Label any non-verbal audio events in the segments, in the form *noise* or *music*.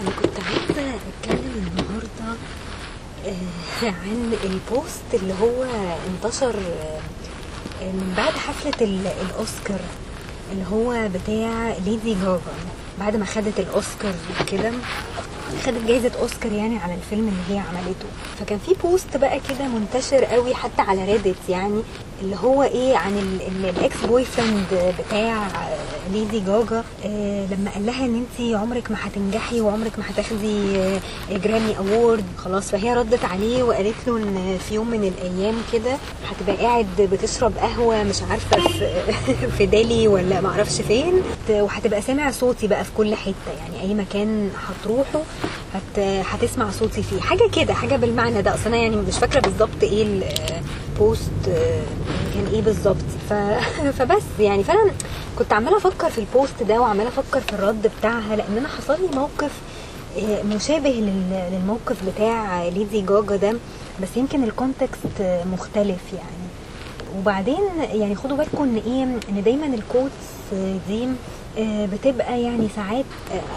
أنا كنت عايزة أتكلم النهارده آه، عن ال post اللي هو انتشر آه، من بعد حفلة ال- الأوسكار اللي هو بتاع ليدي جاجا بعد ما خدت الأوسكار كده خدت جايزة أوسكار يعني على الفيلم اللي هي عملته. فكان في post بقى كده منتشر قوي حتى على ريدت يعني اللي هو إيه عن ال- ال- ال ex-boyfriend بتاع ليدي جاجا آه، لما قال لها إن انت عمرك ما هتنجحي وعمرك ما هتاخدي آه، Grammy award خلاص فهي ردت عليه وقالت له إن في يوم من الأيام كده هتبقى قاعد بتشرب قهوة مش عارفة في *laughs* في deli ولا ما أعرفش فين وهتبقى سامع صوتي بقى في كل حتة يعني أي مكان هتروحه. هت هتسمع صوتي فيه. حاجة كده حاجة بالمعنى ده. أصل أنا يعني مش فاكرة بالظبط إيه ال post كان إيه بالظبط. ف... *laughs* فبس يعني. فأنا كنت عمالة أفكر في ال post ده وعمالة أفكر في الرد بتاعها لأن أنا حصل لي موقف آه، مشابه لل- للموقف بتاع ليدي جاجا ده. بس يمكن ال context آه، مختلف يعني. وبعدين يعني خدوا بالكم إن إيه إن دايما ال quotes دي آه، بتبقى يعني ساعات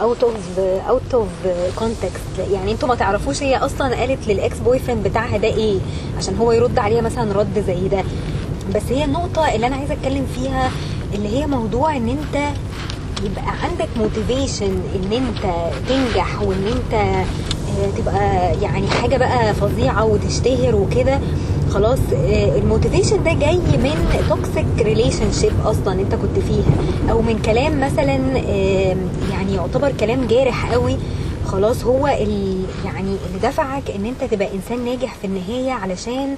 out of out of context يعني أنتوا ما تعرفوش هي أصلا قالت لل ex-boyfriend بتاعها ده إيه عشان هو يرد عليها مثلا رد زي ده. بس هي النقطة اللي أنا عايزة أتكلم فيها اللي هي موضوع إن أنت يبقى عندك motivation إن أنت تنجح وإن أنت آه، تبقى يعني حاجة بقى فظيعة وتشتهر وكده. خلاص آه، ال motivation ده جاي من toxic relationship أصلا أنت كنت فيها أو من كلام مثلا يعني يعتبر كلام جارح قوي خلاص هو ال يعني اللي دفعك إن أنت تبقى إنسان ناجح في النهاية علشان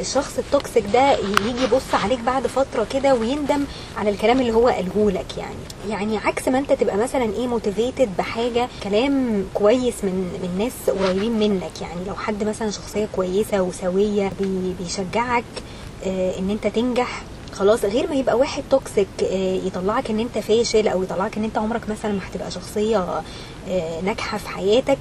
الشخص ال toxic ده يجي يبص عليك بعد فترة كده ويندم على الكلام اللي هو قاله لك يعني. يعني عكس ما أنت تبقى مثلا إيه motivated بحاجة كلام كويس من من ناس قريبين منك يعني. لو حد مثلا شخصية كويسة وسوية بي- بيشجعك آه، إن أنت تنجح خلاص غير ما يبقى واحد toxic آه، يطلعك إن أنت فاشل أو يطلعك إن أنت عمرك مثلا ما هتبقى شخصية آه، ناجحة في حياتك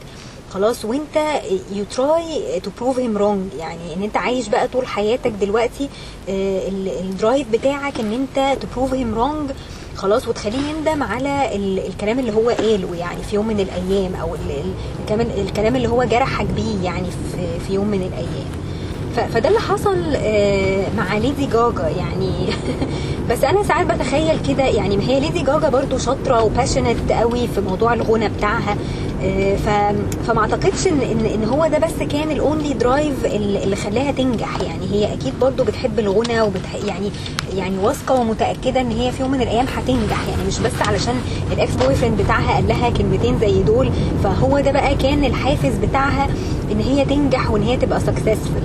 خلاص وانت you try to prove him wrong يعني ان انت عايش بقى طول حياتك دلوقتي آه، ال- ال drive بتاعك ان انت to prove him wrong خلاص وتخليه يندم على ال- الكلام اللي هو قاله. يعني في يوم من الأيام أو ال- ال- الكلام اللي هو جرحك بيه يعني في يوم من الأيام. فده اللي حصل آه، مع ليدي جاجا. يعني *laughs* بس أنا ساعات بتخيل كده. يعني ما هي ليدي جاجا برضو شاطرة و passionate قوي في موضوع الغنى بتاعها. فما اعتقدش ان ان هو ده بس كان ال only drive اللي خلاها تنجح. يعني هي أكيد برضو بتحب الغنى وبتح يعني يعني واثقة ومتأكدة إن هي في يوم من الأيام هتنجح. يعني مش بس علشان ال ex-boyfriend بتاعها قال لها كلمتين زي دول فهو ده بقى كان الحافز بتاعها إن هي تنجح وإن هي تبقى successful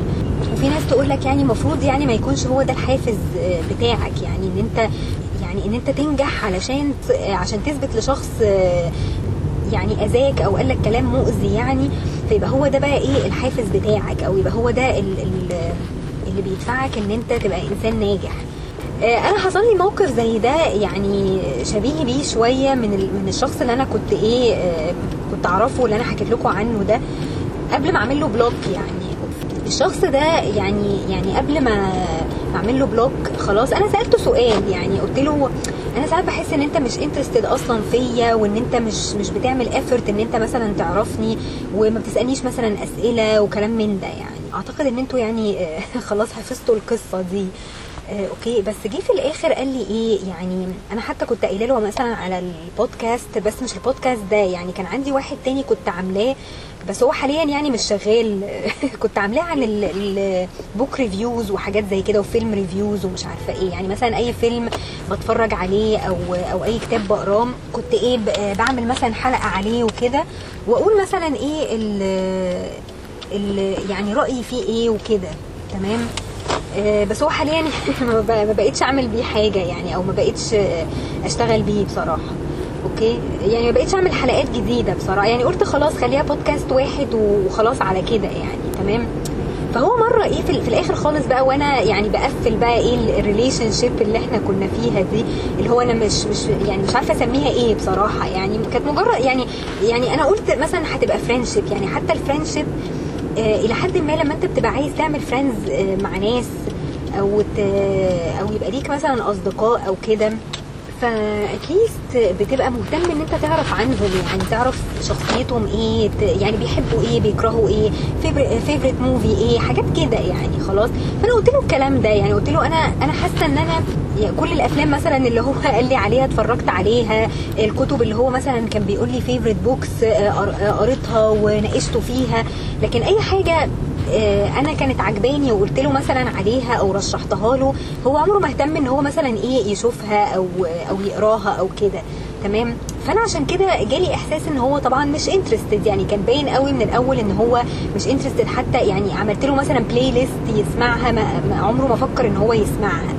وفي ناس تقول لك يعني المفروض يعني ما يكونش هو ده الحافز آه، بتاعك. يعني إن انت يعني إن أنت تنجح علشان آه، عشان تثبت لشخص آه، يعني أذاك أو قال لك كلام مؤذي يعني فيبقى هو ده بقى إيه الحافز بتاعك أو يبقى هو ده ال- ال- اللي بيدفعك إن أنت تبقى إنسان ناجح. آه، أنا حصل لي موقف زي ده يعني شبيه بيه شوية من من الشخص اللي أنا كنت إيه آه، كنت أعرفه اللي أنا حكيت لكم عنه ده قبل ما أعمل له block يعني. الشخص ده يعني يعني قبل ما اعمل له بلوك خلاص أنا سألته سؤال يعني قلت له أنا ساعات بحس إن أنت مش interested أصلا فيا وإن أنت مش مش بتعمل effort إن أنت مثلا تعرفني وما بتسألنيش مثلا أسئلة وكلام من ده يعني. أعتقد إن أنتوا يعني آه، *laughs* خلاص حفظتوا القصة دي. آه، okay. بس جه في الآخر قال لي إيه يعني أنا حتى كنت قايلة له مثلا على البودكاست بس مش البودكاست ده يعني كان عندي واحد تاني كنت عاملاه بس هو حاليا يعني مش شغال. *laughs* كنت عاملاه عن ال book reviews وحاجات زي كده و film reviews ومش عارفة إيه. يعني مثلا أي فيلم بتفرج عليه أو أو أي كتاب بقراه كنت إيه بعمل مثلا حلقة عليه وكده وأقول مثلا إيه ال يعني رأيي فيه إيه وكده. تمام؟ بس هو حاليا *laughs* ما بقتش أعمل بيه حاجة يعني أو ما بقتش آه، أشتغل بيه بصراحة. okay؟ يعني ما بقتش أعمل حلقات جديدة بصراحة. يعني قلت خلاص خليها بودكاست واحد وخلاص على كده يعني تمام؟ فهو مرة إيه في, في الآخر خالص بقى وأنا يعني بقفل بقى إيه ال relationship اللي إحنا كنا فيها دي اللي هو أنا مش مش يعني مش عارفة أسميها إيه بصراحة. يعني كانت مجرد يعني يعني أنا قلت مثلا هتبقى friendship يعني حتى ال friendship آه، إلى حد ما لما أنت بتبقى عايز تعمل friends مع ناس أو. أو يبقى ليك مثلا أصدقاء أو كده ف at least بتبقى مهتم إن أنت تعرف عنهم يعني تعرف شخصيتهم إيه يعني بيحبوا إيه بيكرهوا إيه favorite movie إيه حاجات كده يعني خلاص. فأنا قلت له الكلام ده يعني قلت له أنا أنا حاسة إن أنا يعني كل الأفلام مثلا اللي هو *laughs* قال لي عليها اتفرجت عليها الكتب اللي هو مثلا كان بيقول لي favorite books قريتها وناقشته فيها لكن أي حاجة آه، أنا كانت عجباني وقلت له مثلا عليها أو رشحتها له هو عمره ما اهتم إن هو مثلا إيه يشوفها أو أو يقراها أو كده. تمام؟ فأنا عشان كده جالي إحساس إن هو طبعا مش interested يعني كان باين قوي من الأول إن هو مش interested حتى يعني عملت له مثلا playlist يسمعها ما ما عمره ما فكر إن هو يسمعها.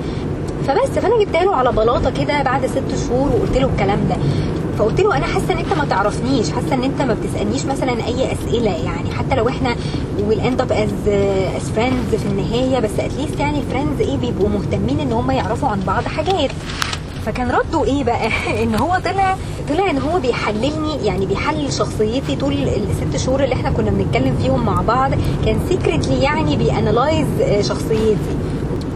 فبس فأنا جبتها له على بلاطة كده بعد ست شهور وقلت له الكلام ده. فقلت له أنا حاسة إن أنت ما تعرفنيش حاسة إن أنت ما بتسألنيش مثلا أي أسئلة يعني حتى لو إحنا will end up as as friends في النهاية بس at least يعني ال friends إيه بيبقوا مهتمين إن هم يعرفوا عن بعض حاجات. فكان رده إيه بقى؟ *laughs* إن هو طلع طلع إن هو بيحللني يعني بيحلل شخصيتي طول الست شهور اللي إحنا كنا بنتكلم فيهم مع بعض. كان secretly يعني بي analyze شخصيتي.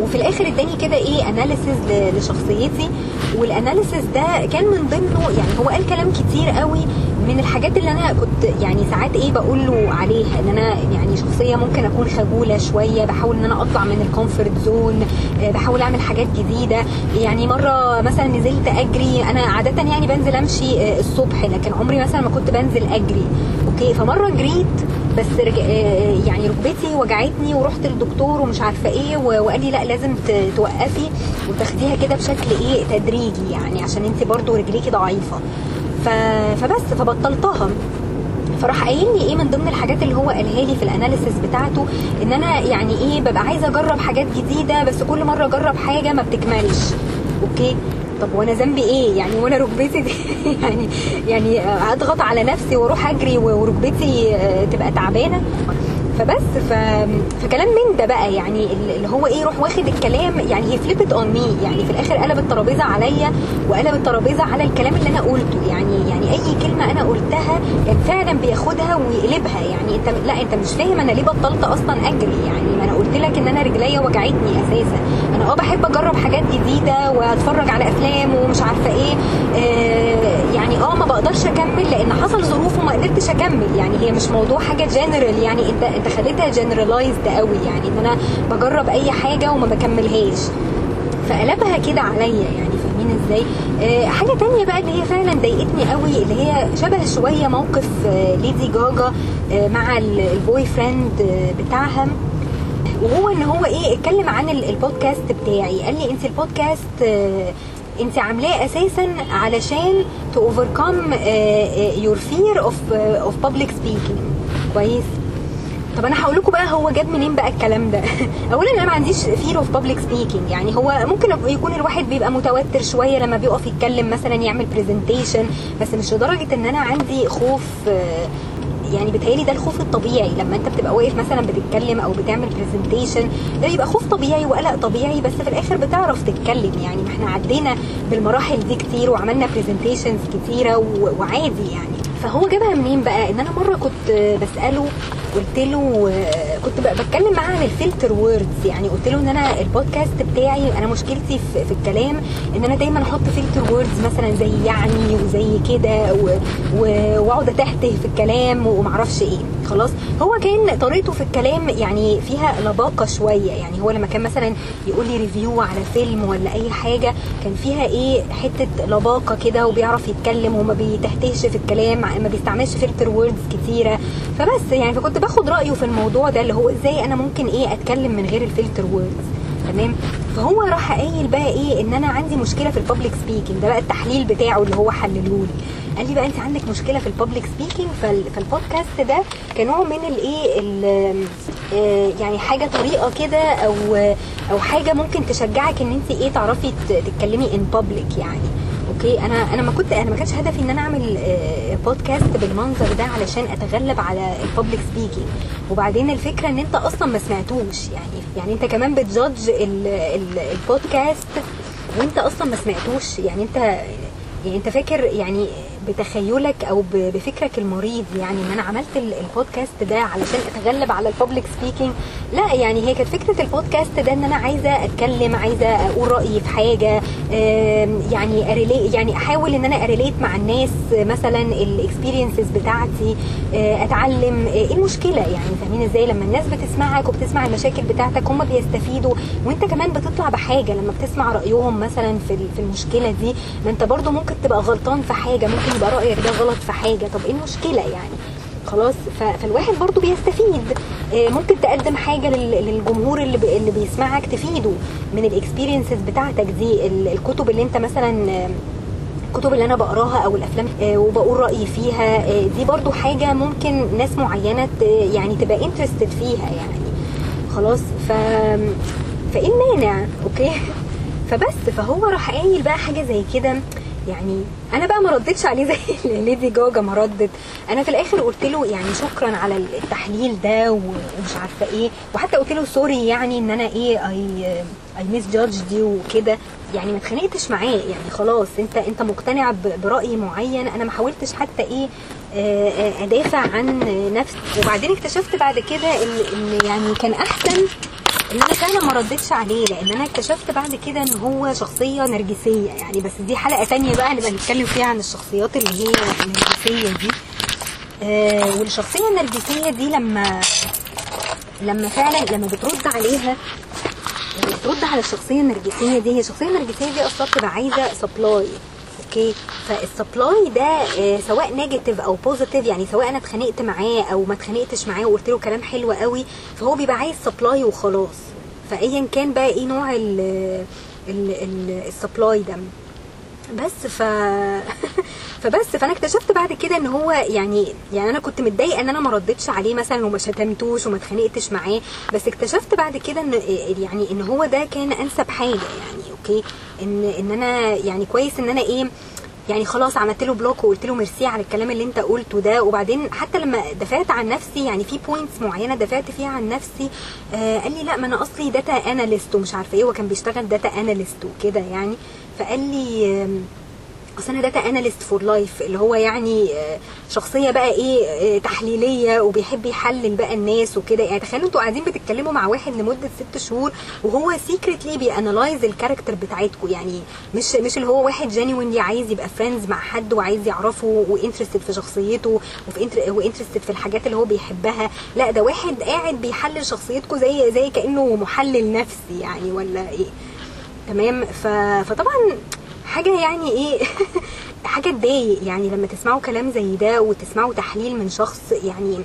وفي الآخر اداني كده إيه analysis لشخصيتي. وال analysis ده كان من ضمنه يعني هو قال كلام كتير قوي من الحاجات اللي أنا كنت يعني ساعات إيه بقول له عليها إن أنا يعني شخصية ممكن أكون خجولة شوية بحاول إن أنا أطلع من ال comfort zone بحاول أعمل حاجات جديدة. يعني مرة مثلا نزلت أجري أنا عادة يعني بنزل أمشي آه، الصبح لكن عمري مثلا ما كنت بنزل أجري. okay فمرة جريت بس رج... آه، يعني ركبتي وجعتني ورحت للدكتور ومش عارفة إيه وقال لي لا لازم توقفي وتاخديها كده بشكل إيه تدريجي يعني عشان أنت برضو رجليكي ضعيفة. ف... فبس فبطلتها. فراح قايل لي إيه من ضمن الحاجات اللي هو قالها لي في ال analysis بتاعته إن أنا يعني إيه ببقى عايزة أجرب حاجات جديدة بس كل مرة أجرب حاجة ما بتكملش. okay؟ طب وأنا ذنبي إيه؟ يعني وأنا ركبتي دي *laughs* يعني يعني اضغط على نفسي وأروح اجري وركبتي آه، تبقى تعبانة؟ فبس ف... فكلام من ده بقى يعني اللي هو إيه يروح واخد الكلام يعني هي flipped on me يعني في الآخر قلب الترابيزة عليا وقلب الترابيزة على الكلام اللي أنا قلته. يعني يعني أي كلمة أنا قلتها كان فعلا بياخدها ويقلبها. يعني أنت لا أنت مش فاهم أنا ليه بطلت أصلا أجري. يعني ما أنا قلت لك إن أنا رجليا وجعتني أساسا. أنا آه بحب أجرب حاجات جديدة وأتفرج على أفلام ومش عارفة إيه. آه يعني آه ما بقدرش أكمل لأن حصل ظروف وما قدرتش أكمل. يعني هي مش موضوع حاجة جنرال يعني أنت أنت خليتها generalized قوي يعني إن أنا بجرب أي حاجة وما بكملهاش. فقلبها كده عليا يعني فاهمين إزاي؟ آه حاجة تانية بقى اللي هي فعلا ضايقتني قوي اللي هي شبه شوية موقف آه ليدي جاجا آه مع ال- ال boyfriend آه بتاعها وهو إن هو إيه اتكلم عن ال- البودكاست بتاعي. قال لي انت البودكاست آه، انت عاملاه أساسا علشان to overcome your fear of of public speaking كويس؟ طب أنا هقول لكم بقى هو جاب منين بقى الكلام ده. *laughs* اولا أنا ما عنديش fear of public speaking يعني هو ممكن يكون الواحد بيبقى متوتر شوية لما بيقف يتكلم مثلا يعمل presentation بس مش لدرجة إن أنا عندي خوف يعني بيتهيألي ده الخوف الطبيعي. لما أنت بتبقى واقف مثلا بتتكلم أو بتعمل presentation ده بيبقى خوف طبيعي وقلق طبيعي بس في الآخر بتعرف تتكلم. يعني ما إحنا عدينا بالمراحل دي كتير وعملنا presentations كتيرة وعادي يعني. فهو جابها منين بقى؟ إن أنا مرة كنت بسأله قلت له كنت بتكلم معاه عن ال filler words يعني قلت له إن أنا البودكاست بتاعي أنا مشكلتي في, في الكلام إن أنا دايما أحط filler words مثلا زي يعني وزي كده وأقعد أتهته في الكلام ومعرفش إيه. خلاص. هو كان طريقته في الكلام يعني فيها لباقة شوية. يعني هو لما كان مثلا يقول لي review على فيلم ولا أي حاجة كان فيها إيه حتة لباقة كده وبيعرف يتكلم وما بيتهتهش في الكلام ما بيستعملش filler words كتيرة. فبس يعني فكنت باخد رأيه في الموضوع ده اللي هو إزاي أنا ممكن إيه أتكلم من غير ال filler words تمام؟ فهو راح قايل بقى إيه؟ إن أنا عندي مشكلة في ال public speaking ده بقى التحليل بتاعه اللي هو حلله لي قال لي بقى أنت عندك مشكلة في ال public speaking فالبودكاست ده كنوع من الايه ال- آه، يعني حاجة طريقة كده أو أو حاجة ممكن تشجعك إن أنت إيه؟ تعرفي تتكلمي in public يعني. okay أنا أنا ما كنت أنا ما كانش هدفي إن أنا أعمل آه، بودكاست بالمنظر ده علشان أتغلب على ال public speaking وبعدين الفكرة إن أنت أصلا ما سمعتوش يعني يعني أنت كمان بت judge ال- ال- البودكاست وأنت أصلا ما سمعتوش. يعني أنت يعني أنت فاكر يعني بتخيلك أو بفكرك المريض. يعني ان أنا عملت ال- البودكاست ده علشان أتغلب على ال public speaking لا يعني هي كانت فكرة البودكاست ده إن أنا عايزة أتكلم عايزة أقول رأيي في حاجة يعني يعني أحاول إن أنا أ relate مع الناس مثلا ال experiences بتاعتي آه، أتعلم آه، إيه المشكلة؟ يعني فاهمين إزاي؟ لما الناس بتسمعك وبتسمع المشاكل بتاعتك هم بيستفيدوا. وأنت كمان بتطلع بحاجة لما بتسمع رأيهم مثلا في المشكلة دي. ما أنت برضو ممكن تبقى غلطان في حاجة ممكن يبقى رأيك ده غلط في حاجة؟ طب إيه المشكلة يعني؟ خلاص فالواحد برضو بيستفيد. آه، ممكن تقدم حاجة لل- للجمهور اللي اللي بيسمعك تفيده من الاكسبيرينسز بتاعتك دي ال- الكتب اللي أنت مثلا الكتب اللي أنا بقراها أو الأفلام آه، وبقول رأيي فيها. آه، دي برضو حاجة ممكن ناس معينة يعني تبقى interested فيها يعني. خلاص ف فإيه المانع؟ okay؟ فبس فهو راح قايل بقى حاجة زي كده. يعني أنا بقى ما ردتش عليه *laughs* زي ليدي جاجا ما ردت. أنا في الآخر قلت له يعني شكرا على التحليل ده ومش عارفة إيه. وحتى قلت له sorry يعني إن أنا إيه I I misjudged you وكده. يعني ما اتخانقتش معاه. يعني خلاص انت أنت مقتنع برأي معين. أنا ما حاولتش حتى إيه آه، آه، أدافع عن نفسي. وبعدين اكتشفت بعد كده إن يعني كان أحسن ان أنا فعلا ما ردتش عليه لأن أنا اكتشفت بعد كده إن هو شخصية نرجسية. يعني بس دي حلقة تانية بقى نبقى نتكلم فيها عن الشخصيات اللي هي النرجسية دي. آه والشخصية النرجسية دي لما لما فعلا لما بترد عليها بترد على الشخصية النرجسية دي هي الشخصيه النرجسيه دي أصلا بتبقى عايزة سبلاي okay. فال supply ده آه، سواء negative أو positive يعني سواء أنا اتخانقت معاه أو ما اتخانقتش معاه وقلت له كلام حلو قوي فهو بيبقى عايز supply وخلاص. فايا كان بقى إيه نوع ال ال ال ال supply ده. بس ف *laughs* فبس فأنا اكتشفت بعد كده إن هو يعني يعني أنا كنت متضايقة إن أنا ما ردتش عليه مثلا وما شتمتوش وما اتخانقتش معاه بس اكتشفت بعد كده إن يعني إن هو ده كان أنسب حاجة يعني. okay؟ ان ان أنا يعني كويس ان أنا إيه يعني خلاص عملت له block وقلت له ميرسي على الكلام اللي انت قلته ده. وبعدين حتى لما دافعت عن نفسي يعني في points معينة دافعت فيها عن نفسي آه قال لي لا ما أنا اصلي data analyst ومش عارفة إيه هو كان بيشتغل data analyst وكده يعني. فقال لي آم، اصل أنا data analyst for life اللي هو يعني آه، شخصية بقى إيه آه، تحليلية وبيحب يحلل بقى الناس وكده. يعني تخيلوا أنتوا قاعدين بتتكلموا مع واحد لمدة ست شهور وهو secretly بي analyze ال character بتاعتكم يعني مش مش اللي هو واحد genuinely عايز يبقى friends مع حد وعايز يعرفه و interested في شخصيته و interested في الحاجات اللي هو بيحبها. لا ده واحد قاعد بيحلل شخصيتكم زي زي كأنه محلل نفسي يعني ولا إيه. تمام. فطبعا حاجة يعني إيه؟ *laughs* حاجة تضايق. يعني لما تسمعوا كلام زي ده وتسمعوا تحليل من شخص يعني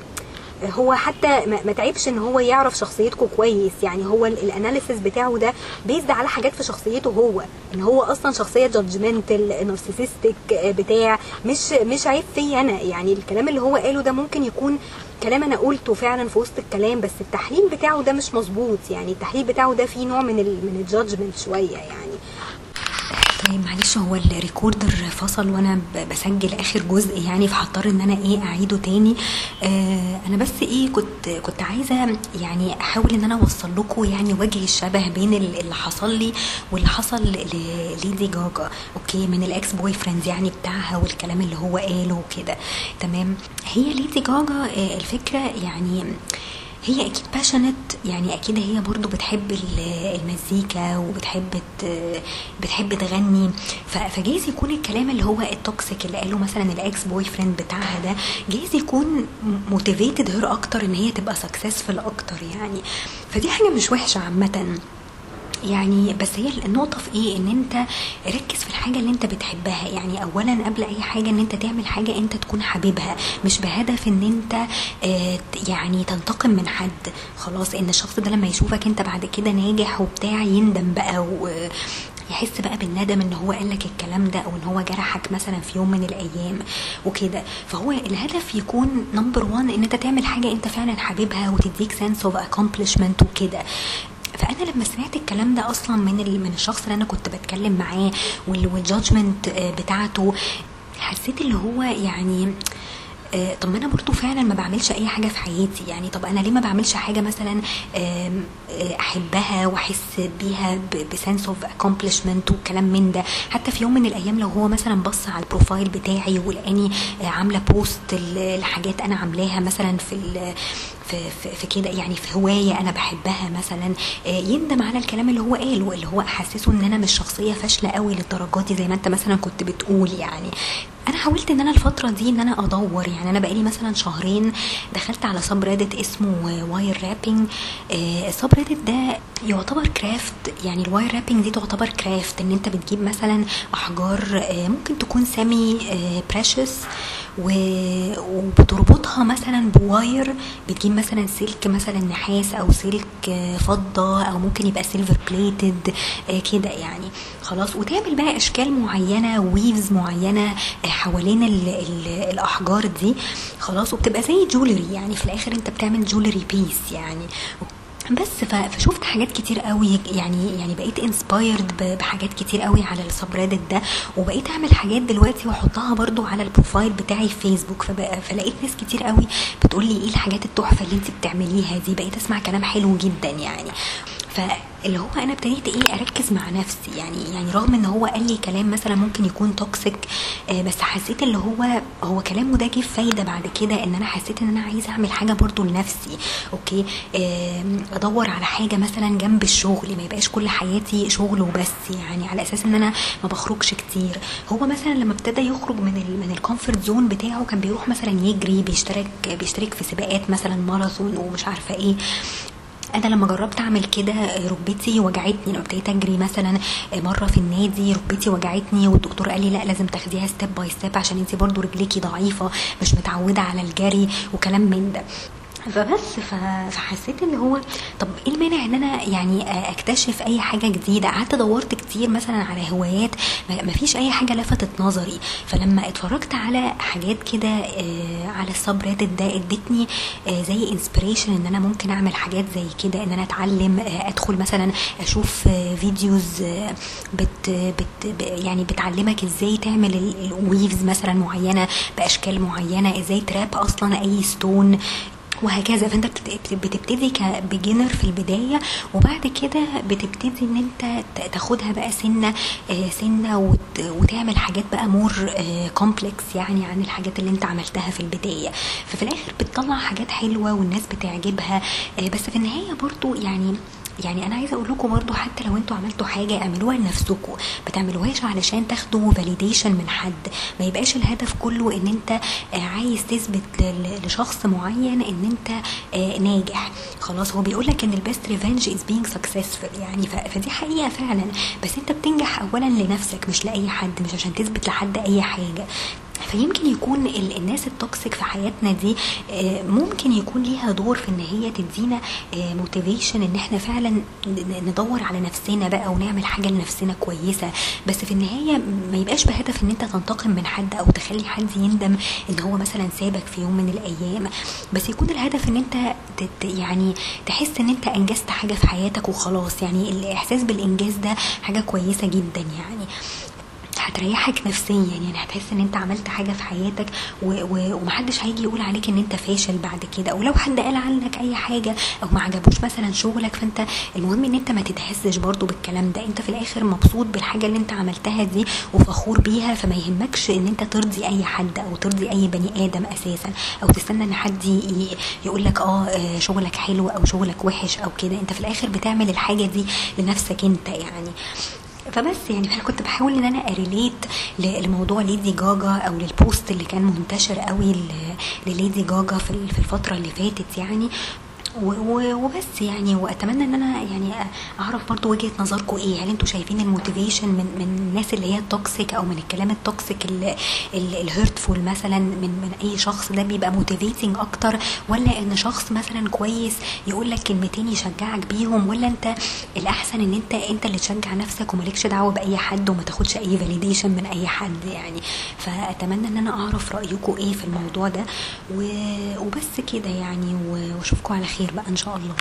هو حتى ما تعبش إن هو يعرف شخصيتكم كويس. يعني هو ال- ال analysis بتاعه ده based على حاجات في شخصيته هو. إن هو أصلا شخصية judgmental narcissistic بتاع مش مش عيب فيا أنا. يعني الكلام اللي هو قاله ده ممكن يكون كلام أنا قلته فعلا في وسط الكلام بس التحليل بتاعه ده مش مظبوط. يعني التحليل بتاعه ده فيه نوع من ال من ال judgment شوية يعني. معلش هو ال recorder فصل وأنا بسجل آخر جزء يعني فهضطر إن أنا إيه أعيده تاني. آه أنا بس إيه كنت كنت عايزة يعني أحاول إن أنا أوصل لكم يعني وجه الشبه بين ال- اللي حصل لي واللي حصل لليدي جاجا أوكي من ال ex-boyfriends يعني بتاعها والكلام اللي هو قاله وكده. تمام. هي ليدي جاجا آه الفكرة يعني هي أكيد passionate يعني أكيد هي برضو بتحب ال- المزيكا وبتحب بتحب تغني. فجايز يكون الكلام اللي هو ال toxic اللي قاله مثلا ال ex-boyfriend بتاعها ده جايز يكون motivated her أكتر إن هي تبقى successful أكتر يعني. فدي حاجة مش وحشة عامة. يعني بس هي النقطة في إيه؟ إن أنت ركز في الحاجة اللي أنت بتحبها. يعني اولا قبل أي حاجة إن أنت تعمل حاجة أنت تكون حاببها. مش بهدف إن أنت آه يعني تنتقم من حد. خلاص إن الشخص ده لما يشوفك أنت بعد كده ناجح وبتاع يندم بقى و يحس بقى بالندم إن هو قال لك الكلام ده أو إن هو جرحك مثلا في يوم من الأيام وكده. فهو الهدف يكون number 1 إن أنت تعمل حاجة أنت فعلا حاببها وتديك sense of accomplishment وكده. فأنا لما سمعت الكلام ده أصلا من من الشخص اللي أنا كنت بتكلم معاه وال judgment بتاعته حسيت اللي هو يعني آه، طب ما أنا برضو فعلا ما بعملش أي حاجة في حياتي. يعني طب أنا ليه ما بعملش حاجة مثلا آه، أحبها وأحس بيها ب sense of accomplishment وكلام من ده. حتى في يوم من الأيام لو هو مثلا بص على ال profile بتاعي ولقاني آه، عاملة post لحاجات أنا عاملاها مثلا في في, في, في كده يعني في هواية أنا بحبها مثلا آه، يندم على الكلام اللي هو قاله اللي هو أحسسه إن أنا مش شخصية فاشلة قوي للدرجات دي زي ما أنت مثلا كنت بتقول يعني. أنا حاولت إن أنا الفترة دي إن أنا أدور يعني أنا بقالي مثلا شهرين دخلت على subreddit اسمه wire wrapping ال subreddit ده يعتبر craft يعني ال wire wrapping دي تعتبر craft إن أنت بتجيب مثلا أحجار آه، ممكن تكون semi-precious وبتربطها مثلا ب wire بتجيب مثلا سلك مثلا نحاس أو سلك آه، فضة أو ممكن يبقى silver plated كده يعني. خلاص. وتعمل بقى أشكال معينة weaves معينة آه، حوالين ال ال الأحجار دي. خلاص. وبتبقى زي jewelry يعني. في الآخر أنت بتعمل jewelry piece يعني. بس ف- فشفت حاجات كتير قوي يعني يعني بقيت inspired بحاجات كتير قوي على ال subreddit ده وبقيت أعمل حاجات دلوقتي وأحطها برضو على ال profile بتاعي في فيسبوك فلقيت ناس كتير قوي بتقول لي إيه الحاجات التحفة اللي انت بتعمليها دي بقيت أسمع كلام حلو جدا يعني. فاللي هو أنا ابتديت إيه أركز مع نفسي. يعني يعني رغم إن هو قال لي كلام مثلا ممكن يكون toxic آه بس حسيت اللي هو هو كلامه ده جه فايدة بعد كده إن أنا حسيت إن أنا عايزة أعمل حاجة برضو لنفسي. okay؟ أدور على حاجة مثلا جنب الشغل. ما يبقاش كل حياتي شغل وبس. يعني على أساس إن أنا ما بخرجش كتير. هو مثلا لما ابتدى يخرج من ال من ال comfort zone بتاعه كان بيروح مثلا يجري بيشترك بيشترك في سباقات مثلا ماراثون ومش عارفة إيه. أنا لما جربت أعمل كده ركبتي وجعتني. لما ابتديت أجري مثلا مرة في النادي ركبتي وجعتني والدكتور قال لي لا لازم تاخديها step by step عشان انت برضو رجليكي ضعيفة مش متعودة على الجري وكلام من ده. فبس فحسيت ان هو طب إيه المانع إن أنا يعني أكتشف أي حاجة جديدة؟ قعدت دورت كتير مثلا على هوايات ما ما فيش أي حاجة لفتت نظري. فلما اتفرجت على حاجات كده آه، على ال subreddit ده ادتني آه، زي inspiration إن أنا ممكن أعمل حاجات زي كده إن أنا أتعلم آه، أدخل مثلا أشوف videos بت بت يعني بتعلمك إزاي تعمل ال weaves مثلا معينة بأشكال معينة إزاي ت wrap أصلا أي stone وهكذا. فأنت بتبت- بتبتدي ك beginner في البداية وبعد كده بتبتدي إن أنت تاخدها بقى سنة آه، سنة وت- وتعمل حاجات بقى more complex يعني عن الحاجات اللي أنت عملتها في البداية. ففي الآخر بتطلع حاجات حلوة والناس بتعجبها آه، بس في النهاية برضو يعني يعني أنا عايزة أقول لكم برضو حتى لو أنتوا عملتوا حاجة اعملوها لنفسكم. ما تعملوهاش علشان تاخدوا validation من حد. ما يبقاش الهدف كله إن أنت آه، عايز تثبت لشخص معين إن أنت آه، ناجح. خلاص هو بيقول لك إن ال best revenge is being successful يعني فدي حقيقة فعلا. بس أنت بتنجح اولا لنفسك مش لأي حد مش عشان تثبت لحد أي حاجة. فيمكن يكون ال- الناس ال toxic في حياتنا دي آه، ممكن يكون ليها دور في إن هي تدينا موتيفيشن إن إحنا فعلا ندور على نفسنا بقى ونعمل حاجة لنفسنا كويسة؟ بس في النهاية ما يبقاش بهدف إن أنت تنتقم من حد أو تخلي حد يندم إن هو مثلا سابك في يوم من الأيام. بس يكون الهدف إن أنت يعني تحس إن أنت أنجزت حاجة في حياتك وخلاص. يعني الإحساس بالإنجاز ده حاجة كويسة جدا يعني. هتريحك نفسيا يعني هتحس إن أنت عملت حاجة في حياتك و... و... ومحدش هيجي يقول عليك إن أنت فاشل بعد كده أو لو حد قال عنك أي حاجة أو ما عجبوش مثلا شغلك فأنت المهم إن أنت ما تتهزش برضو بالكلام ده أنت في الآخر مبسوط بالحاجة اللي أنت عملتها دي وفخور بيها فما يهمكش إن أنت ترضي أي حد أو ترضي أي بني آدم أساسا أو تستنى إن حد. يقول لك آه آه، شغلك حلو أو شغلك وحش أو كده أنت في الآخر بتعمل الحاجة دي لنفسك أنت يعني فبس يعني فانا كنت بحاول إن أنا أريليت لموضوع ليدي جاجا أو لل post اللي كان منتشر قوي لليدي جاجا في ال- في الفترة اللي فاتت يعني. وبس يعني وأتمنى إن أنا يعني أعرف برضو وجهة نظركم إيه. هل أنتوا شايفين ال motivation من من الناس اللي هي ال toxic أو من الكلام ال toxic ال hurtful مثلا من من أي شخص ده بيبقى motivating أكتر؟ ولا إن شخص مثلا كويس يقول لك كلمتين يشجعك بيهم؟ ولا أنت الأحسن إن أنت أنت اللي تشجع نفسك ومالكش دعوة بأي حد وما تاخدش أي فاليديشن من أي حد يعني. فأتمنى إن أنا أعرف رايكم إيه في الموضوع ده. وبس كده يعني. واشوفكم على خير بقى إن شاء الله.